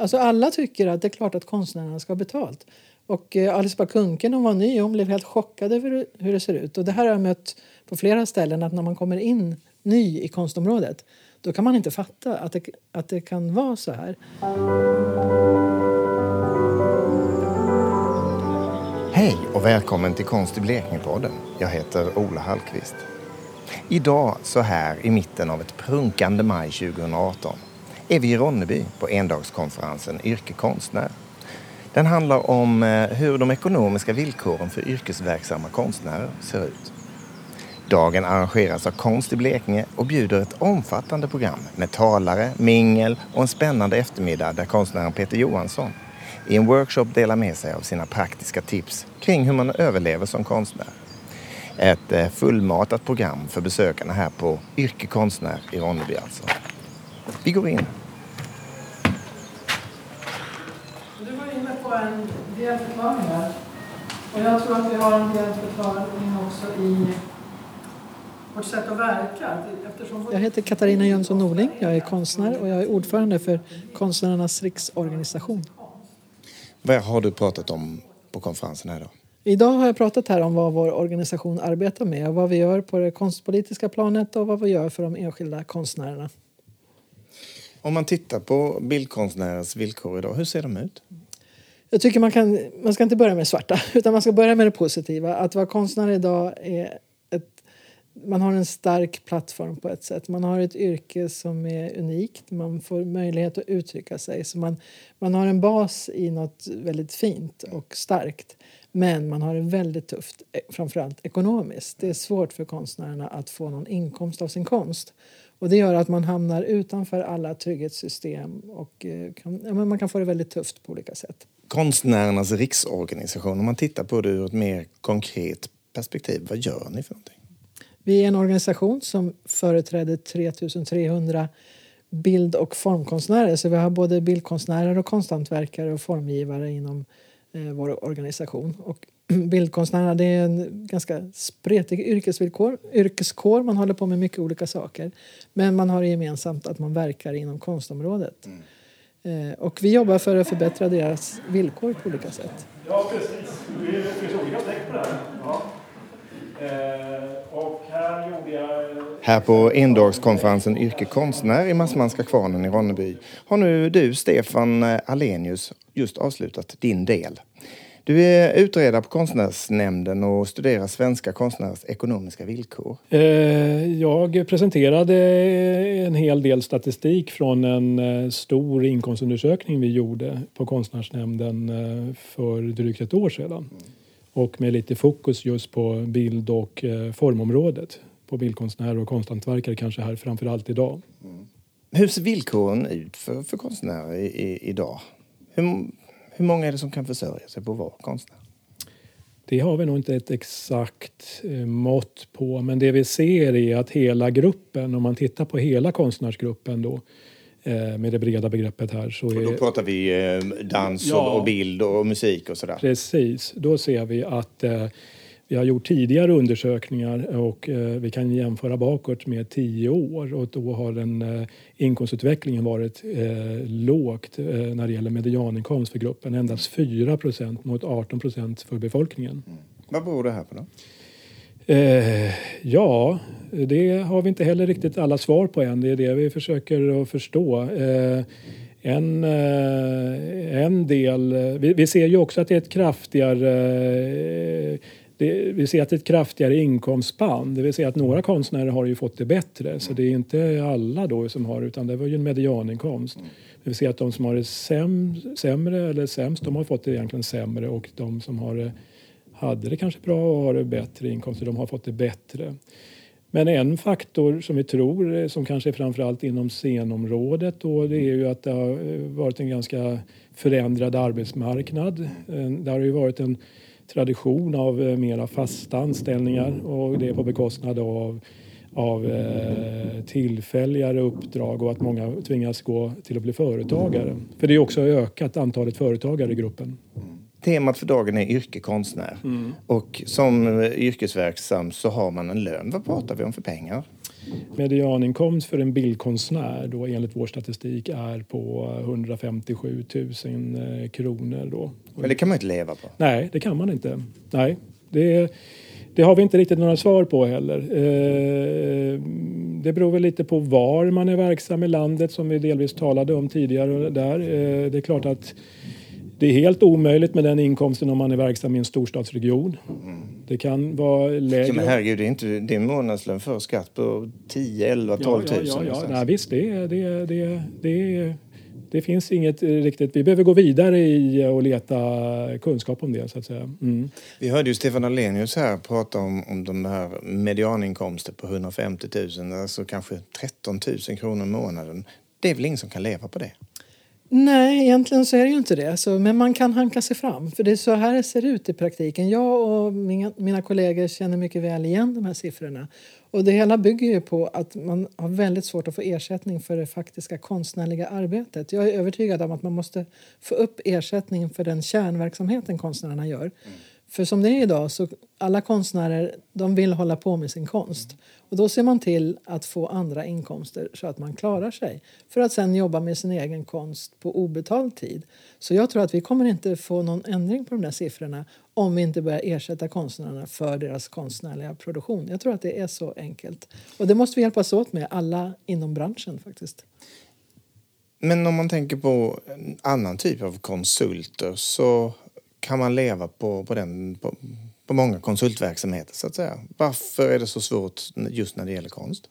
Alltså alla tycker att det är klart att konstnärerna ska ha betalt. Och eh, Alice Bah hon var ny hon blev helt chockad över hur det ser ut. Och det här har jag mött på flera ställen att när man kommer in ny i konstområdet då kan man inte fatta att det, att det kan vara så här. Hej och välkommen till Konst i Blekinge-podden. Jag heter Ola Hallqvist. Idag, så här i mitten av ett prunkande maj 2018, är vi i Ronneby på endagskonferensen Yrke konstnär. Den handlar om eh, hur de ekonomiska villkoren för yrkesverksamma konstnärer ser ut. Dagen arrangeras av Konst i Blekinge och bjuder ett omfattande program med talare, mingel och en spännande eftermiddag där konstnären Peter Johansson i en workshop delar med sig av sina praktiska tips kring hur man överlever som konstnär. Ett eh, fullmatat program för besökarna här på Yrke konstnär i Ronneby alltså. Vi går in. Du var inne på en del förklaringar. Och jag tror att vi har en del förklaring också i vårt sätt att verka. Eftersom... Jag heter Katarina Jönsson Norling. Jag är konstnär och jag är ordförande för Konstnärernas riksorganisation. Vad har du pratat om på konferensen här idag? Idag har jag pratat här om vad vår organisation arbetar med och vad vi gör på det konstpolitiska planet och vad vi gör för de enskilda konstnärerna. Om man tittar på bildkonstnärers villkor idag, hur ser de ut? Jag tycker man kan, man ska inte börja med svarta utan man ska börja med det positiva. Att vara konstnär idag är ett, man har en stark plattform på ett sätt. Man har ett yrke som är unikt, man får möjlighet att uttrycka sig. Så man, man har en bas i något väldigt fint och starkt. Men man har det väldigt tufft, eh, framförallt ekonomiskt. Det är svårt för konstnärerna att få någon inkomst av sin konst. Och det gör att man hamnar utanför alla trygghetssystem och eh, kan, ja, man kan få det väldigt tufft på olika sätt. Konstnärernas riksorganisation, om man tittar på det ur ett mer konkret perspektiv, vad gör ni för någonting? Vi är en organisation som företräder 3300 bild och formkonstnärer. Så vi har både bildkonstnärer och konsthantverkare och formgivare inom eh, vår organisation. Och bildkonstnärerna det är en ganska spretig yrkesvillkor, yrkeskår. Man håller på med mycket olika saker. Men man har gemensamt att man verkar inom konstområdet. Mm. Eh, och vi jobbar för att förbättra deras villkor på olika sätt. Ja, precis. Det finns olika aspekter på det här. Ja. Eh, och här gjorde jag... Här på endagskonferensen Yrke konstnär i Massmanska kvarnen i Ronneby har nu du, Stefan Alenius, just avslutat din del. Du är utredare på Konstnärsnämnden och studerar svenska konstnärers ekonomiska villkor. Eh, jag presenterade en hel del statistik från en eh, stor inkomstundersökning vi gjorde på Konstnärsnämnden eh, för drygt ett år sedan. Och med lite fokus just på bild och formområdet. På bildkonstnärer och konsthantverkare kanske här framför allt idag. Mm. Hur ser villkoren ut för, för konstnärer i, i, idag? Hur, hur många är det som kan försörja sig på att vara konstnär? Det har vi nog inte ett exakt eh, mått på, men det vi ser är att hela gruppen, om man tittar på hela konstnärsgruppen då, eh, med det breda begreppet här. Så är, och då pratar vi eh, dans ja, och bild och musik och sådär? Precis, då ser vi att vi har gjort tidigare undersökningar och eh, vi kan jämföra bakåt med tio år och då har den eh, inkomstutvecklingen varit eh, lågt när det gäller medianinkomst för gruppen. Endast 4 procent mot 18 procent för befolkningen. Mm. Vad beror det här på då? Ja, det har vi inte heller riktigt alla svar på än. Det är det vi försöker att förstå. En, en del... Vi, vi, ser ju också att det är ett kraftigare det, vi ser att det är ett kraftigare inkomstspann. Det vill säga att några konstnärer har ju fått det bättre. Så det är inte alla då som har utan det var ju en medianinkomst. Mm. Vi ser att de som har det säm, sämre eller sämst, de har fått det egentligen sämre och de som har det, hade det kanske bra och har det bättre inkomster, de har fått det bättre. Men en faktor som vi tror, som kanske är framförallt inom scenområdet då, det är ju att det har varit en ganska förändrad arbetsmarknad. Det har ju varit en tradition av eh, mera fasta anställningar och det är på bekostnad av av eh, tillfälligare uppdrag och att många tvingas gå till att bli företagare. För det är också ökat antalet företagare i gruppen. Temat för dagen är yrkekonstnär mm. och som yrkesverksam så har man en lön. Vad pratar vi om för pengar? Medianinkomst för en bildkonstnär då enligt vår statistik är på 157 000 kronor. Då. Men det kan man inte leva på? Nej, det kan man inte. Nej, det, det har vi inte riktigt några svar på heller. Eh, det beror väl lite på var man är verksam i landet som vi delvis talade om tidigare. Där. Eh, det är klart att det är helt omöjligt med den inkomsten om man är verksam i en storstadsregion. Det kan vara lägre. Ja, men herregud, det är inte din månadslön för skatt på 10, 11, 12 ja, ja, Ja, ja, Nej, visst, det, det, det, det, det finns inget riktigt. Vi behöver gå vidare i och leta kunskap om det. så att säga. Mm. Vi hörde ju Stefan Alenius här prata om, om de här medianinkomster på 150 000, alltså kanske 13 000 kronor i månaden. Det är väl ingen som kan leva på det? Nej, egentligen så är det ju inte det. Så, men man kan hanka sig fram. För det är så här det ser ut i praktiken. Jag och mina, mina kollegor känner mycket väl igen de här siffrorna. Och det hela bygger ju på att man har väldigt svårt att få ersättning för det faktiska konstnärliga arbetet. Jag är övertygad om att man måste få upp ersättningen för den kärnverksamheten konstnärerna gör. Mm. För som det är idag så alla konstnärer de vill hålla på med sin konst. Och då ser man till att få andra inkomster så att man klarar sig. För att sen jobba med sin egen konst på obetald tid. Så jag tror att vi kommer inte få någon ändring på de där siffrorna om vi inte börjar ersätta konstnärerna för deras konstnärliga produktion. Jag tror att det är så enkelt. Och det måste vi hjälpas åt med, alla inom branschen faktiskt. Men om man tänker på en annan typ av konsulter så kan man leva på, på, den, på, på många konsultverksamheter så att säga. Varför är det så svårt just när det gäller konst?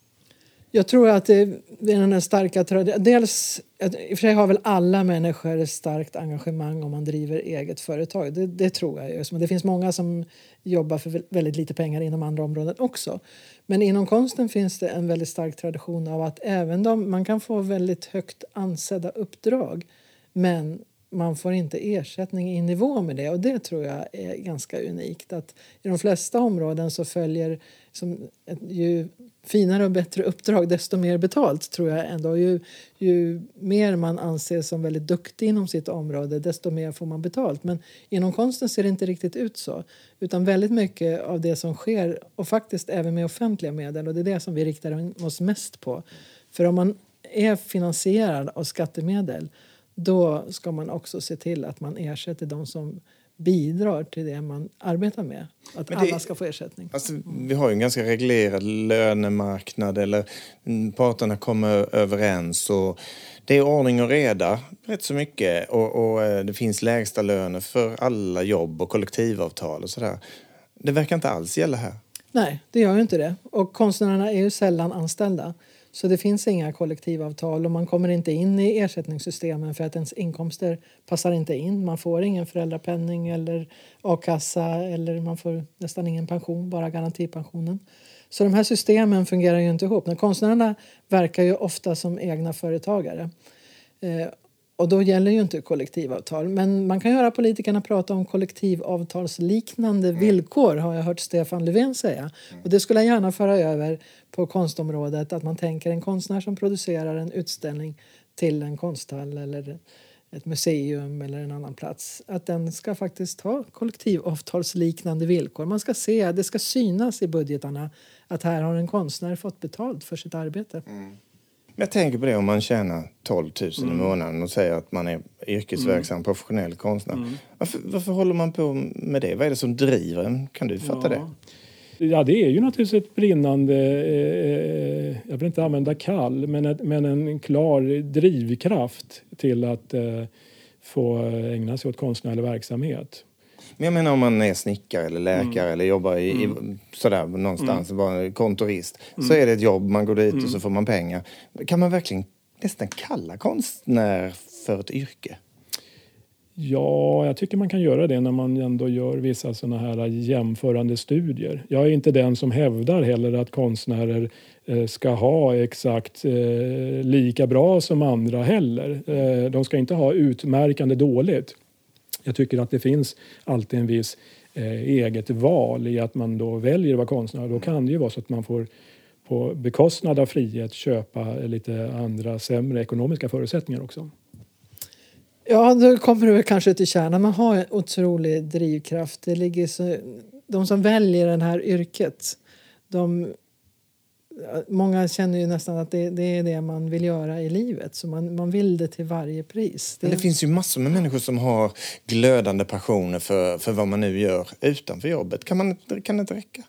Jag tror att det är den här starka. Dels, i och för sig har väl alla människor ett starkt engagemang om man driver eget företag. Det, det tror jag. Just. Men Det finns många som jobbar för väldigt lite pengar inom andra områden också. Men inom konsten finns det en väldigt stark tradition av att även de, man kan få väldigt högt ansedda uppdrag men man får inte ersättning i nivå med det och det tror jag är ganska unikt. Att I de flesta områden så följer som ett, ju finare och bättre uppdrag desto mer betalt tror jag ändå. Ju, ju mer man anses som väldigt duktig inom sitt område desto mer får man betalt. Men inom konsten ser det inte riktigt ut så. Utan väldigt mycket av det som sker och faktiskt även med offentliga medel och det är det som vi riktar oss mest på. För om man är finansierad av skattemedel då ska man också se till att man ersätter de som bidrar till det man arbetar med. Att det, alla ska få ersättning. Alltså, vi har ju en ganska reglerad lönemarknad eller parterna kommer överens och det är ordning och reda rätt så mycket och, och eh, det finns lägsta löner för alla jobb och kollektivavtal och sådär. Det verkar inte alls gälla här. Nej, det gör ju inte det. Och konstnärerna är ju sällan anställda. Så det finns inga kollektivavtal och man kommer inte in i ersättningssystemen för att ens inkomster passar inte in. Man får ingen föräldrapenning eller a-kassa eller man får nästan ingen pension, bara garantipensionen. Så de här systemen fungerar ju inte ihop. konstnärerna verkar ju ofta som egna företagare. Eh, och då gäller ju inte kollektivavtal. Men man kan höra politikerna prata om kollektivavtalsliknande villkor har jag hört Stefan Löfven säga. Och det skulle jag gärna föra över på konstområdet. Att man tänker en konstnär som producerar en utställning till en konsthall eller ett museum eller en annan plats. Att den ska faktiskt ha kollektivavtalsliknande villkor. Man ska se, det ska synas i budgetarna att här har en konstnär fått betalt för sitt arbete. Mm. Jag tänker på det om man tjänar 12 000 mm. i månaden och säger att man är yrkesverksam mm. professionell konstnär. Mm. Varför, varför, håller man på med det? Vad är det som driver en? Kan du fatta ja. det? Ja, det är ju naturligtvis ett brinnande, eh, jag vill inte använda kall, men, ett, men en klar drivkraft till att eh, få ägna sig åt konstnärlig verksamhet. Men jag menar om man är snickare eller läkare mm. eller jobbar i, mm. i sådär någonstans, mm. kontorist. Så mm. är det ett jobb, man går dit och så mm. får man pengar. Kan man verkligen nästan kalla konstnär för ett yrke? Ja, jag tycker man kan göra det när man ändå gör vissa såna här jämförande studier. Jag är inte den som hävdar heller att konstnärer eh, ska ha exakt eh, lika bra som andra heller. Eh, de ska inte ha utmärkande dåligt. Jag tycker att det finns alltid en viss eh, eget val i att man då väljer att vara konstnär. Då kan det ju vara så att man får på bekostnad av frihet köpa lite andra sämre ekonomiska förutsättningar också. Ja, då kommer du kanske till kärnan. Man har en otrolig drivkraft. Det ligger så, de som väljer det här yrket de många känner ju nästan att det, det, är det man vill göra i livet. Så man, man vill det till varje pris. Det... Men det finns ju massor med människor som har glödande passioner för, för vad man nu gör utanför jobbet. Kan, man, kan det inte räcka?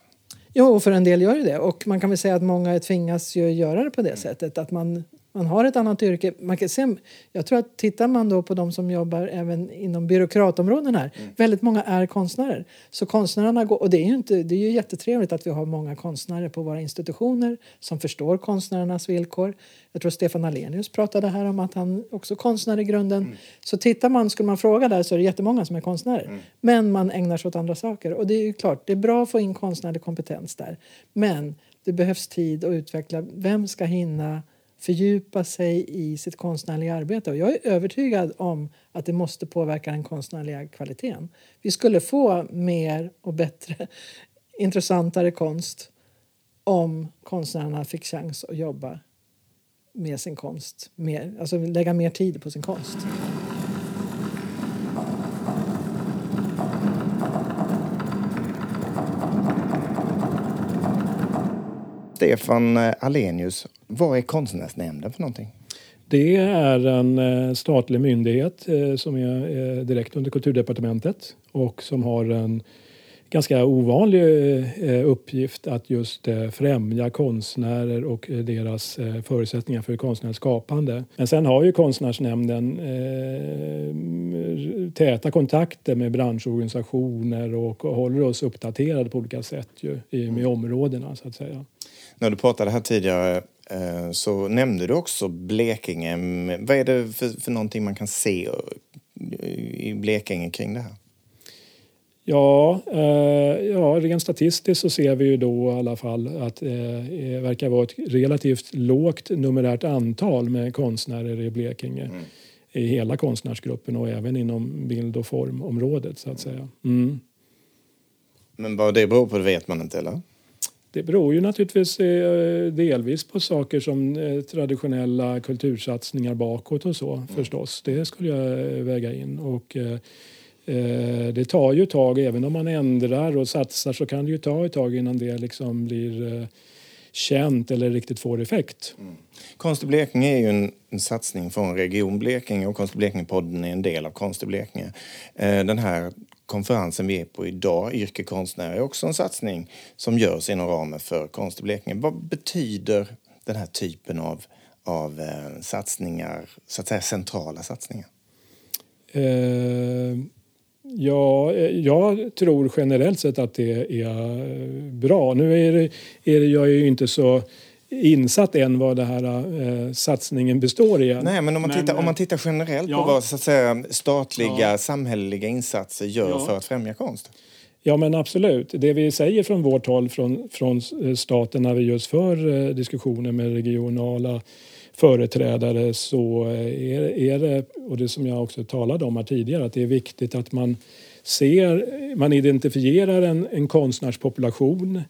Jo, för en del gör det. Och man kan väl säga att många tvingas ju göra det på det sättet. Att man man har ett annat yrke. Man kan se, jag tror att tittar man då på de som jobbar även inom byråkratområden här, mm. väldigt många är konstnärer. Så konstnärerna går, och det är ju inte, det är ju jättetrevligt att vi har många konstnärer på våra institutioner som förstår konstnärernas villkor. Jag tror Stefan Alenius pratade här om att han också är konstnär i grunden. Mm. Så tittar man, skulle man fråga där så är det jättemånga som är konstnärer. Mm. Men man ägnar sig åt andra saker. Och det är ju klart, det är bra att få in konstnärlig kompetens där. Men det behövs tid att utveckla. Vem ska hinna fördjupa sig i sitt konstnärliga arbete. Och jag är övertygad om att det måste påverka den konstnärliga kvaliteten. Vi skulle få mer och bättre, intressantare konst om konstnärerna fick chans att jobba med sin konst, mer, alltså lägga mer tid på sin konst. Stefan Alenius, vad är Konstnärsnämnden för någonting? Det är en eh, statlig myndighet eh, som är eh, direkt under Kulturdepartementet och som har en ganska ovanlig uppgift att just främja konstnärer och deras förutsättningar för konstnärligt skapande. Men sen har ju Konstnärsnämnden täta kontakter med branschorganisationer och håller oss uppdaterade på olika sätt ju, med områdena så att säga. När du pratade här tidigare så nämnde du också Blekinge. Vad är det för, för någonting man kan se i Blekinge kring det här? Ja, eh, ja, rent statistiskt så ser vi ju då i alla fall att eh, det verkar vara ett relativt lågt numerärt antal med konstnärer i Blekinge. Mm. I hela konstnärsgruppen och även inom bild och formområdet så att säga. Mm. Men vad det beror på det vet man inte eller? Det beror ju naturligtvis eh, delvis på saker som eh, traditionella kultursatsningar bakåt och så mm. förstås. Det skulle jag eh, väga in. Och, det tar ju tag, även om man ändrar och satsar så kan det ju ta ett tag innan det liksom blir känt eller riktigt får effekt. Mm. Konst i Blekinge är ju en, en, satsning från Region Blekinge och Konst i Blekinge-podden är en del av Konst i Blekinge. Den här konferensen vi är på idag, Yrke konstnär, är också en satsning som görs inom ramen för Konst i Blekinge. Vad betyder den här typen av, av eh, satsningar, så att säga centrala satsningar? Eh, ja, eh, jag tror generellt sett att det är eh, bra. Nu är det, är det jag är ju inte så insatt än vad den här eh, satsningen består i. Nej, men om man, men, tittar, om man tittar generellt ja. på vad så att säga, statliga ja. samhälleliga insatser gör ja. för att främja konst. Ja, men absolut. Det vi säger från vårt håll, från, från eh, staten när vi just för eh, diskussioner med regionala företrädare så eh, är, är det, och det som jag också talade om här tidigare, att det är viktigt att man ser, man identifierar en, en konstnärspopulation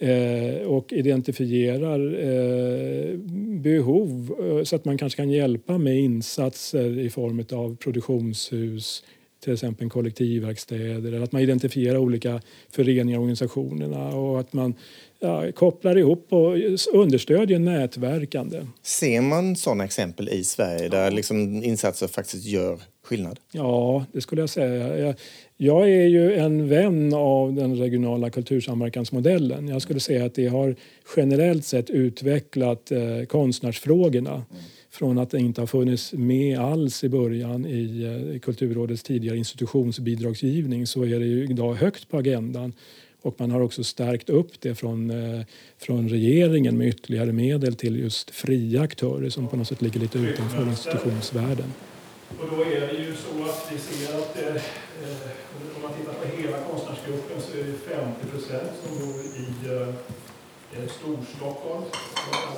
Eh, och identifierar eh, behov eh, så att man kanske kan hjälpa med insatser i form av produktionshus, till exempel kollektivverkstäder eller att man identifierar olika föreningar och organisationerna och att man ja, kopplar ihop och understödjer nätverkande. Ser man sådana exempel i Sverige där liksom insatser faktiskt gör skillnad? Ja, det skulle jag säga. Jag, jag är ju en vän av den regionala kultursamverkansmodellen. Jag skulle säga att det har generellt sett utvecklat eh, konstnärsfrågorna. Mm. Från att det inte har funnits med alls i början eh, i Kulturrådets tidigare institutionsbidragsgivning så är det ju idag högt på agendan. Och man har också stärkt upp det från, eh, från regeringen med ytterligare medel till just fria aktörer som på något sätt ligger lite utanför institutionsvärlden. Och då är det ju så att vi ser att eh, eh om man tittar på hela konstnärsgruppen så är det 50 procent som bor i eh,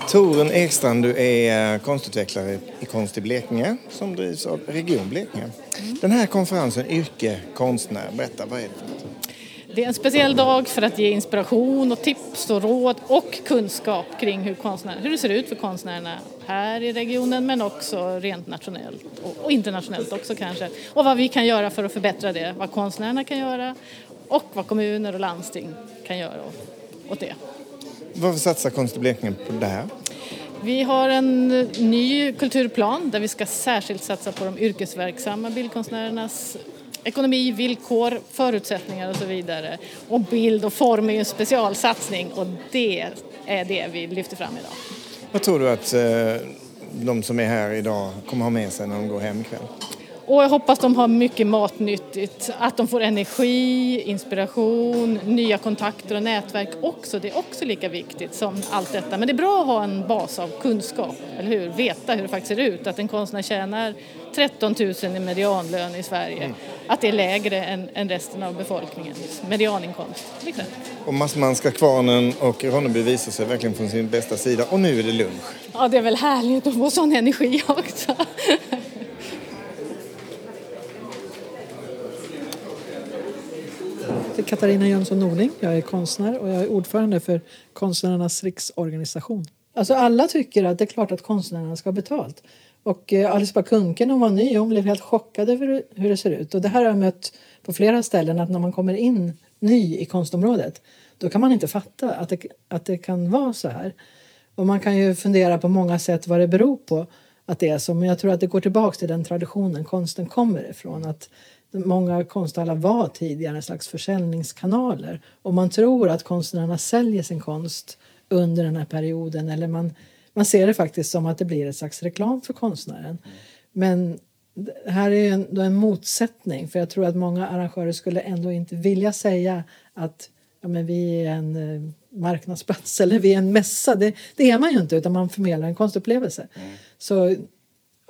Torun Ekstrand, du är eh, konstutvecklare i Konst i Blekinge som drivs av Region Blekinge. Mm. Den här konferensen, Yrke konstnär, berätta vad är det? Det är en speciell dag för att ge inspiration och tips och råd och kunskap kring hur, hur det ser ut för konstnärerna här i regionen men också rent nationellt och, internationellt också kanske. Och vad vi kan göra för att förbättra det, vad konstnärerna kan göra och vad kommuner och landsting kan göra åt det. Varför satsar Konst i Blekinge på det här? Vi har en ny kulturplan där vi ska särskilt satsa på de yrkesverksamma bildkonstnärernas ekonomi, villkor, förutsättningar och så vidare. Och bild och form är ju en specialsatsning och det är det vi lyfter fram idag. Vad tror du att eh, de som är här idag kommer ha med sig när de går hem ikväll? Och jag hoppas de har mycket matnyttigt, att de får energi, inspiration, nya kontakter och nätverk också. Det är också lika viktigt som allt detta. Men det är bra att ha en bas av kunskap, eller hur? Veta hur det faktiskt ser ut. Att en konstnär tjänar 13 000 i medianlön i Sverige. Mm. Att det är lägre än, än resten av befolkningens medianinkomst. Och Massmanska kvarnen och Ronneby visar sig verkligen från sin bästa sida. Och nu är det lunch. Ja, det är väl härligt att få sån energi också. heter Katarina Jönsson Norling. Jag är konstnär och jag är ordförande för Konstnärernas riksorganisation. Alltså alla tycker att det är klart att konstnärerna ska ha betalt. Och eh, Alice Bah Kuhnke när hon var ny hon blev helt chockad över hur det ser ut. Och det här har jag mött på flera ställen att när man kommer in ny i konstområdet då kan man inte fatta att det, att det kan vara så här. Och man kan ju fundera på många sätt vad det beror på att det är så. Men jag tror att det går tillbaka till den traditionen konsten kommer ifrån. Att Många konsthallar var tidigare en slags försäljningskanaler och man tror att konstnärerna säljer sin konst under den här perioden eller man, man ser det faktiskt som att det blir ett slags reklam för konstnären. Men här är en, en motsättning för jag tror att många arrangörer skulle ändå inte vilja säga att ja, men vi är en eh, marknadsplats eller vi är en mässa. Det, det är man ju inte utan man förmedlar en konstupplevelse. Mm. Så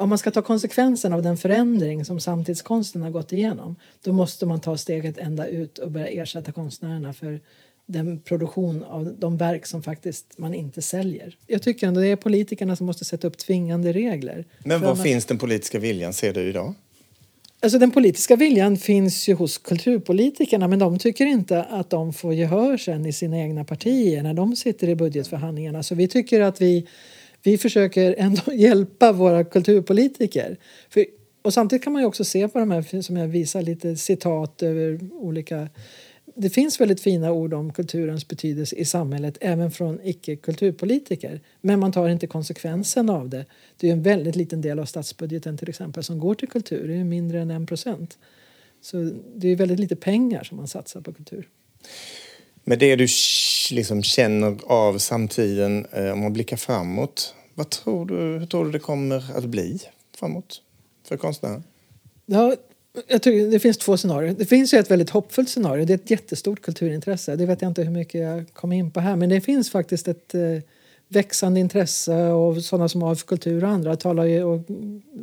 om man ska ta konsekvensen av den förändring som samtidskonsten har gått igenom då måste man ta steget ända ut och börja ersätta konstnärerna för den produktion av de verk som faktiskt man inte säljer. Jag tycker ändå det är politikerna som måste sätta upp tvingande regler. Men var annars... finns den politiska viljan ser du idag? Alltså den politiska viljan finns ju hos kulturpolitikerna men de tycker inte att de får gehör sen i sina egna partier när de sitter i budgetförhandlingarna. Så vi tycker att vi vi försöker ändå hjälpa våra kulturpolitiker. För, och samtidigt kan man ju också se på de här som jag visar lite citat över olika det finns väldigt fina ord om kulturens betydelse i samhället även från icke-kulturpolitiker. Men man tar inte konsekvensen av det. Det är en väldigt liten del av statsbudgeten till exempel som går till kultur. Det är mindre än en procent. Så det är väldigt lite pengar som man satsar på kultur. Med det du liksom känner av samtiden, eh, om man blickar framåt, vad tror du, hur tror du det kommer att bli framåt för konstnären? Ja, jag tycker det finns två scenarier. Det finns ju ett väldigt hoppfullt scenario. Det är ett jättestort kulturintresse. Det vet jag inte hur mycket jag kommer in på här. Men det finns faktiskt ett eh, växande intresse och sådana som har kultur och andra talar ju, och,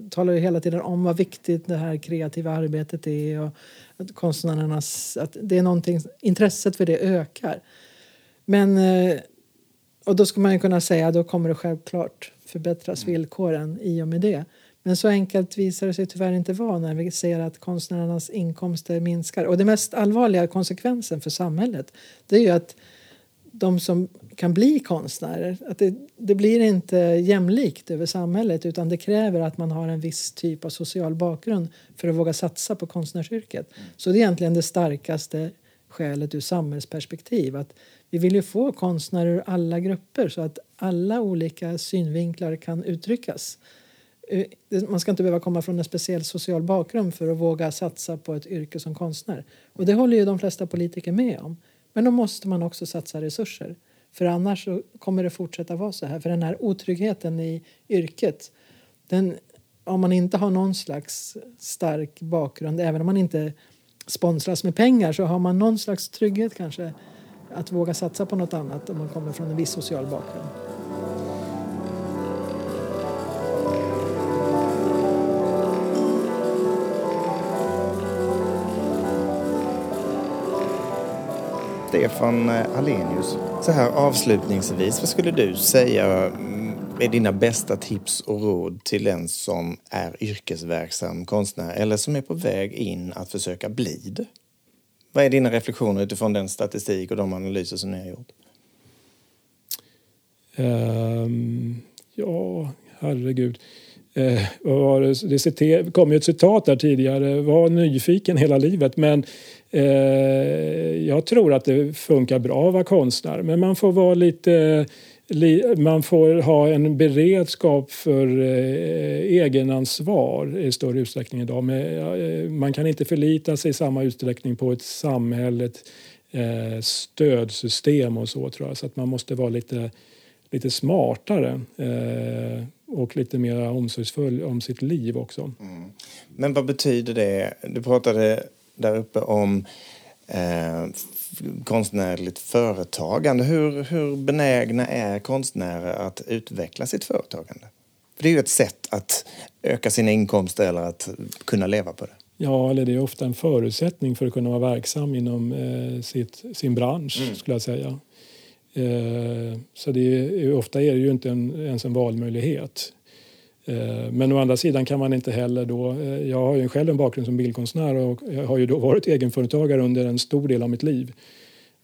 talar ju hela tiden om vad viktigt det här kreativa arbetet är och att konstnärernas, att det är någonting, intresset för det ökar. Men, eh, och då ska man ju kunna säga då kommer det självklart förbättras mm. villkoren i och med det. Men så enkelt visar det sig tyvärr inte vara när vi ser att konstnärernas inkomster minskar. Och det mest allvarliga konsekvensen för samhället det är ju att de som kan bli konstnärer, att det, det blir inte jämlikt över samhället utan det kräver att man har en viss typ av social bakgrund för att våga satsa på konstnärsyrket. Mm. Så det är egentligen det starkaste skälet ur samhällsperspektiv. Att vi vill ju få konstnärer ur alla grupper så att alla olika synvinklar kan uttryckas. Eh, man ska inte behöva komma från en speciell social bakgrund för att våga satsa på ett yrke som konstnär. Och det håller ju de flesta politiker med om. Men då måste man också satsa resurser. För annars så kommer det fortsätta vara så här. För den här otryggheten i yrket, den, om man inte har någon slags stark bakgrund, även om man inte sponsras med pengar så har man någon slags trygghet kanske att våga satsa på något annat om man kommer från en viss social bakgrund. Stefan Alenius, så här avslutningsvis, vad skulle du säga är dina bästa tips och råd till den som är yrkesverksam konstnär eller som är på väg in att försöka bli det? Vad är dina reflektioner utifrån den statistik och de analyser som ni har gjort? Um, ja, herregud. Eh, det citer, kom ju ett citat där tidigare, var nyfiken hela livet. Men eh, jag tror att det funkar bra att vara konstnär. Men man får vara lite man får ha en beredskap för eh, egenansvar i större utsträckning idag. Men, eh, man kan inte förlita sig i samma utsträckning på ett samhälle, ett eh, stödsystem och så tror jag. Så att man måste vara lite, lite smartare eh, och lite mer omsorgsfull om sitt liv också. Mm. Men vad betyder det? Du pratade där uppe om eh, konstnärligt företagande. Hur, hur benägna är konstnärer att utveckla sitt företagande? För det är ju ett sätt att öka sina inkomster eller att kunna leva på det. Ja, eller det är ofta en förutsättning för att kunna vara verksam inom eh, sitt, sin bransch, mm. skulle jag säga. Eh, så det är, ofta är det ju inte en, ens en valmöjlighet. Eh, men å andra sidan kan man inte heller då... Eh, jag har ju själv en bakgrund som bildkonstnär och jag har ju då varit egenföretagare under en stor del av mitt liv.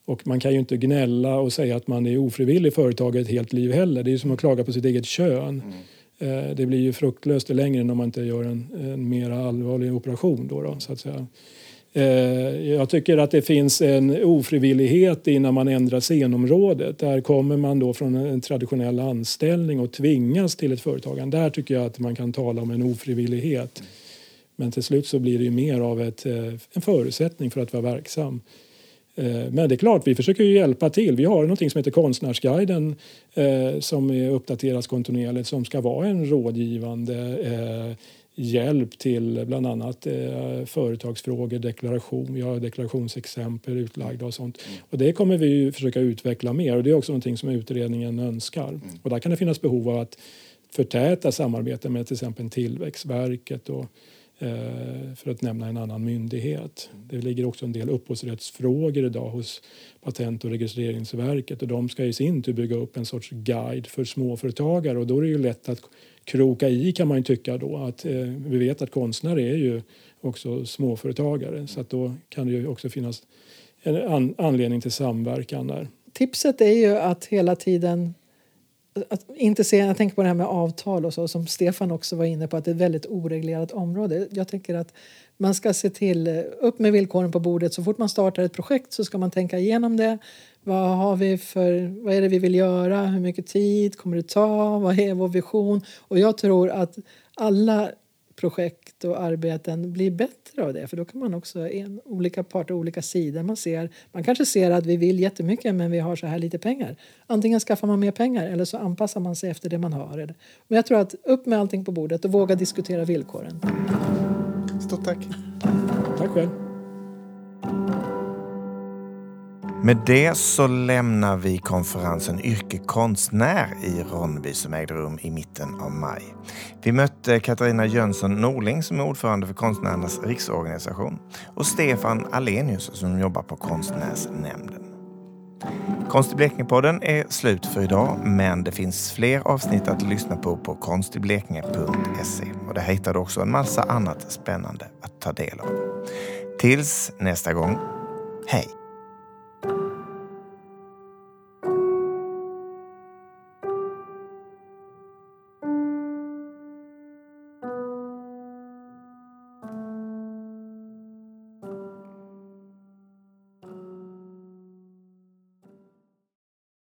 Och man kan ju inte gnälla och säga att man är ofrivillig företagare ett helt liv heller. Det är ju som att klaga på sitt eget kön. Mm. Det blir ju fruktlöst i längden om man inte gör en, en mer allvarlig operation då, då så att säga. Eh, jag tycker att det finns en ofrivillighet innan man ändrar scenområdet. Där kommer man då från en traditionell anställning och tvingas till ett företagande. Där tycker jag att man kan tala om en ofrivillighet. Men till slut så blir det ju mer av ett, eh, en förutsättning för att vara verksam. Eh, men det är klart, vi försöker ju hjälpa till. Vi har något som heter Konstnärsguiden som uppdateras kontinuerligt som ska vara en rådgivande hjälp till bland annat eh, företagsfrågor, deklaration. Vi har deklarationsexempel utlagda och sånt. Mm. Och det kommer vi försöka utveckla mer och det är också någonting som utredningen önskar. Mm. Och där kan det finnas behov av att förtäta samarbete med till exempel Tillväxtverket och, eh, för att nämna en annan myndighet. Mm. Det ligger också en del upphovsrättsfrågor idag hos Patent och registreringsverket och de ska i sin tur bygga upp en sorts guide för småföretagare och då är det ju lätt att kroka i kan man ju tycka då. Att, eh, vi vet att konstnärer är ju också småföretagare så att då kan det ju också finnas en an anledning till samverkan där. Tipset är ju att hela tiden att inte se, jag tänker på det här med avtal och så som Stefan också var inne på att det är ett väldigt oreglerat område. Jag tänker att man ska se till, eh, upp med villkoren på bordet. Så fort man startar ett projekt så ska man tänka igenom det. Vad, har vi för, vad är det vi vill göra? Hur mycket tid kommer det ta? Vad är vår vision? Och jag tror att alla projekt och arbeten blir bättre av det. För då kan man också, en, olika parter, olika sidor, man ser, man kanske ser att vi vill jättemycket men vi har så här lite pengar. Antingen skaffar man mer pengar eller så anpassar man sig efter det man har. Men jag tror att upp med allting på bordet och våga diskutera villkoren. Stort tack. Tack själv. Med det så lämnar vi konferensen Yrke konstnär i Ronneby som ägde rum i mitten av maj. Vi mötte Katarina Jönsson Norling som är ordförande för Konstnärernas riksorganisation och Stefan Alenius som jobbar på Konstnärsnämnden. Konst i Blekinge-podden är slut för idag, men det finns fler avsnitt att lyssna på på konstiblekinge.se. Och där hittar du också en massa annat spännande att ta del av. Tills nästa gång, hej!